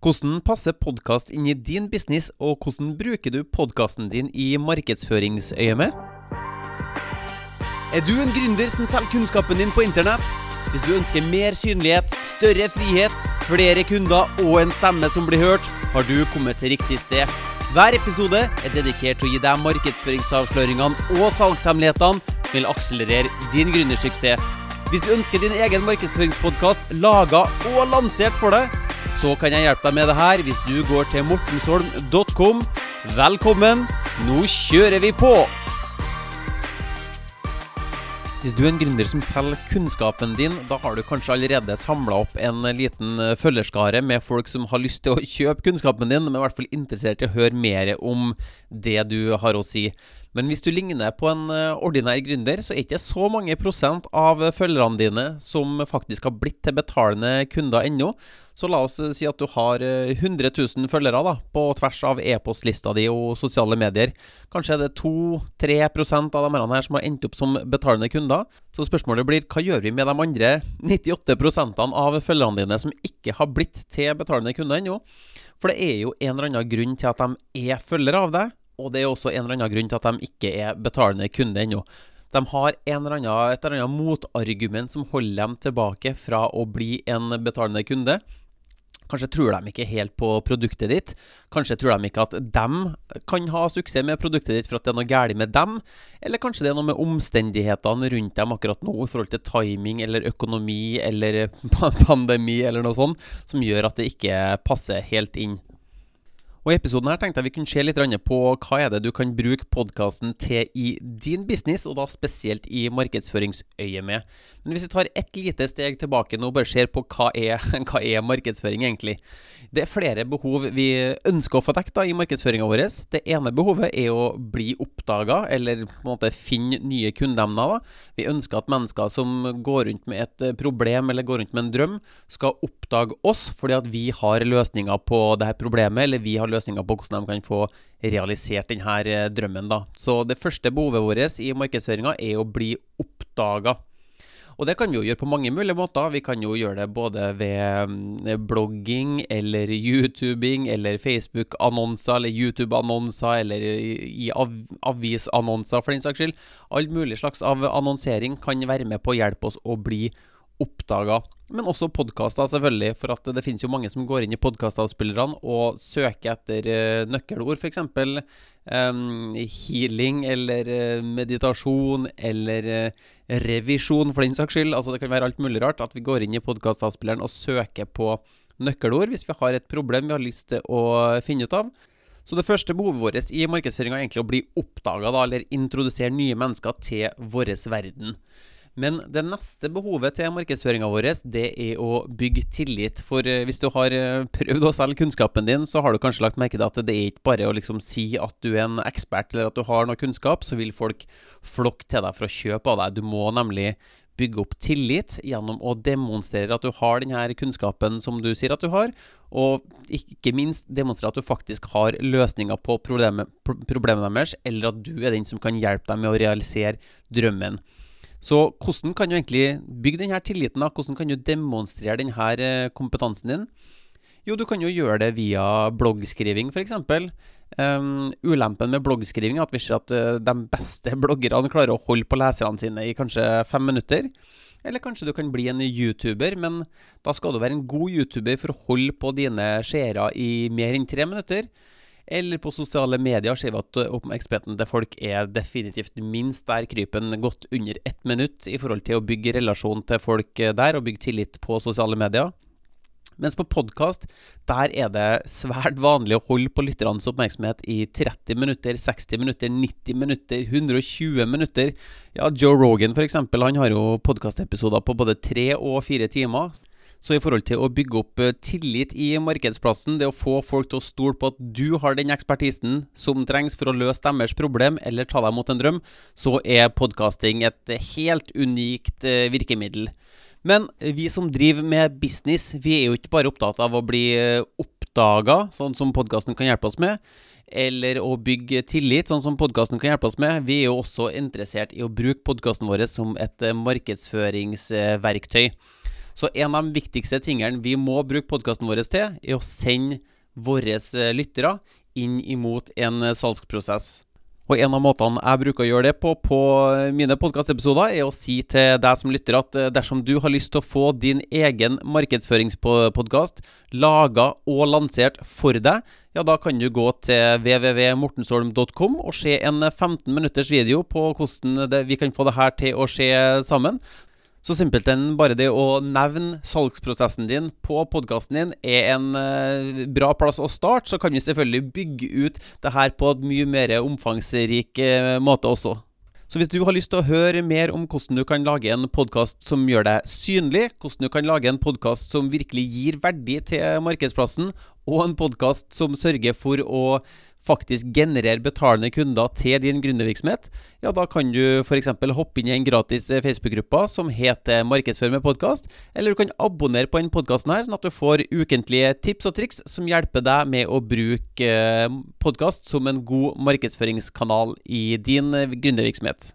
Hvordan passer podkast inn i din business, og hvordan bruker du podkasten din i markedsføringsøyemed? Er du en gründer som selger kunnskapen din på internett? Hvis du ønsker mer synlighet, større frihet, flere kunder og en stemme som blir hørt, har du kommet til riktig sted. Hver episode er dedikert til å gi deg markedsføringsavsløringene og salgshemmelighetene som vil akselerere din gründersuksess. Hvis du ønsker din egen markedsføringspodkast laga og lansert for deg, så kan jeg hjelpe deg med det her hvis du går til mortensholm.com. Velkommen, nå kjører vi på! Hvis du er en gründer som selger kunnskapen din, da har du kanskje allerede samla opp en liten følgerskare med folk som har lyst til å kjøpe kunnskapen din, men i hvert fall interessert i å høre mer om det du har å si. Men hvis du ligner på en eh, ordinær gründer, så er det ikke så mange prosent av følgerne dine som faktisk har blitt til betalende kunder ennå. Så la oss si at du har 100 eh, 000 følgere da, på tvers av e-postlista di og sosiale medier. Kanskje er det 2-3% av de her som har endt opp som betalende kunder. Så spørsmålet blir hva gjør vi med de andre 98% av følgerne dine som ikke har blitt til betalende kunder ennå? For det er jo en eller annen grunn til at de er følgere av deg og det er også en eller annen grunn til at de ikke er betalende kunde ennå. De har annen, et eller annet motargument som holder dem tilbake fra å bli en betalende kunde. Kanskje tror de ikke helt på produktet ditt. Kanskje tror de ikke at de kan ha suksess med produktet ditt for at det er noe galt med dem. Eller kanskje det er noe med omstendighetene rundt dem akkurat nå i forhold til timing eller økonomi eller pandemi eller noe sånt, som gjør at det ikke passer helt inn. Og I episoden her tenkte jeg vi kunne se litt på hva er det du kan bruke podkasten til i din business, og da spesielt i markedsføringsøyemed. Men hvis vi tar et lite steg tilbake nå og bare ser på hva er, hva er markedsføring egentlig. Det er flere behov vi ønsker å få dekket i markedsføringa vår. Det ene behovet er å bli oppdaga, eller på en måte finne nye kundeemner. Vi ønsker at mennesker som går rundt med et problem eller går rundt med en drøm, skal oppdage oss fordi at vi har løsninger på det her problemet, eller vi har løsninger på hvordan de kan få realisert denne eh, drømmen. da. Så det første behovet vårt i markedsføringa er å bli oppdaga. Og det kan vi jo gjøre på mange mulige måter. Vi kan jo gjøre det både ved mm, blogging eller YouTubing eller Facebook-annonser eller YouTube-annonser eller i av avisannonser for den saks skyld. All mulig slags av annonsering kan være med på å hjelpe oss å bli oppdaga. Men også podkaster, selvfølgelig. For at det finnes jo mange som går inn i podkastavspillerne og søker etter uh, nøkkelord, f.eks. Um, healing eller uh, meditasjon eller uh, revisjon, for den saks skyld. Altså Det kan være alt mulig rart. At vi går inn i podkastavspilleren og søker på nøkkelord hvis vi har et problem vi har lyst til å finne ut av. Så det første behovet vårt i markedsføringa er egentlig å bli oppdaga, eller introdusere nye mennesker til vår verden. Men det neste behovet til markedsføringa vår, det er å bygge tillit. For eh, hvis du har eh, prøvd å selge kunnskapen din, så har du kanskje lagt merke til at det er ikke bare å liksom si at du er en ekspert eller at du har noe kunnskap, så vil folk flokke til deg for å kjøpe av deg. Du må nemlig bygge opp tillit gjennom å demonstrere at du har denne kunnskapen som du sier at du har, og ikke minst demonstrere at du faktisk har løsninger på problemet, problemet deres, eller at du er den som kan hjelpe dem med å realisere drømmen. Så hvordan kan du egentlig bygge denne tilliten? da? Hvordan kan du demonstrere denne eh, kompetansen din? Jo, du kan jo gjøre det via bloggskriving, f.eks. Um, ulempen med bloggskriving er at vi ser at uh, de beste bloggerne klarer å holde på leserne sine i kanskje fem minutter. Eller kanskje du kan bli en YouTuber, men da skal du være en god YouTuber for å holde på dine seere i mer enn tre minutter. Eller på sosiale medier ser vi at oppmerksomheten til folk er definitivt minst der krypen godt under ett minutt i forhold til å bygge relasjon til folk der og bygge tillit på sosiale medier. Mens på podkast, der er det svært vanlig å holde på lytternes oppmerksomhet i 30 minutter, 60 minutter, 90 minutter, 120 minutter. Ja, Joe Rogan f.eks., han har jo podkastepisoder på både tre og fire timer. Så i forhold til å bygge opp eh, tillit i markedsplassen, det å få folk til å stole på at du har den ekspertisen som trengs for å løse deres problem eller ta deg mot en drøm, så er podkasting et helt unikt eh, virkemiddel. Men vi som driver med business, vi er jo ikke bare opptatt av å bli eh, oppdaga, sånn som podkasten kan hjelpe oss med, eller å bygge tillit, sånn som podkasten kan hjelpe oss med. Vi er jo også interessert i å bruke podkasten vår som et markedsføringsverktøy. Så en av de viktigste tingene vi må bruke podkasten vår til, er å sende våre eh, lyttere inn imot en eh, salgsprosess. Og en av måtene jeg bruker å gjøre det på på mine podkastepisoder, er å si til deg som lytter at eh, dersom du har lyst til å få din egen markedsføringspodkast laga og lansert for deg, ja, da kan du gå til www.mortensholm.com og se en 15 minutters video på hvordan vi kan få det her til å skje sammen. Så simpelthen bare det å nevne salgsprosessen din på podkasten din er en uh, bra plass å starte. Så kan vi selvfølgelig bygge ut det her på en mye mer omfangsrik uh, måte også. Så hvis du har lyst til å høre mer om hvordan du kan lage en podkast som gjør deg synlig, hvordan du kan lage en podkast som virkelig gir verdi til markedsplassen, og en podkast som sørger for å faktisk genererer betalende kunder til din gründervirksomhet, ja, da kan du f.eks. hoppe inn i en gratis eh, Facebook-gruppe som heter Markedsfør med podkast, eller du kan abonnere på denne podkasten her, sånn at du får ukentlige tips og triks som hjelper deg med å bruke eh, podkast som en god markedsføringskanal i din eh, gründervirksomhet.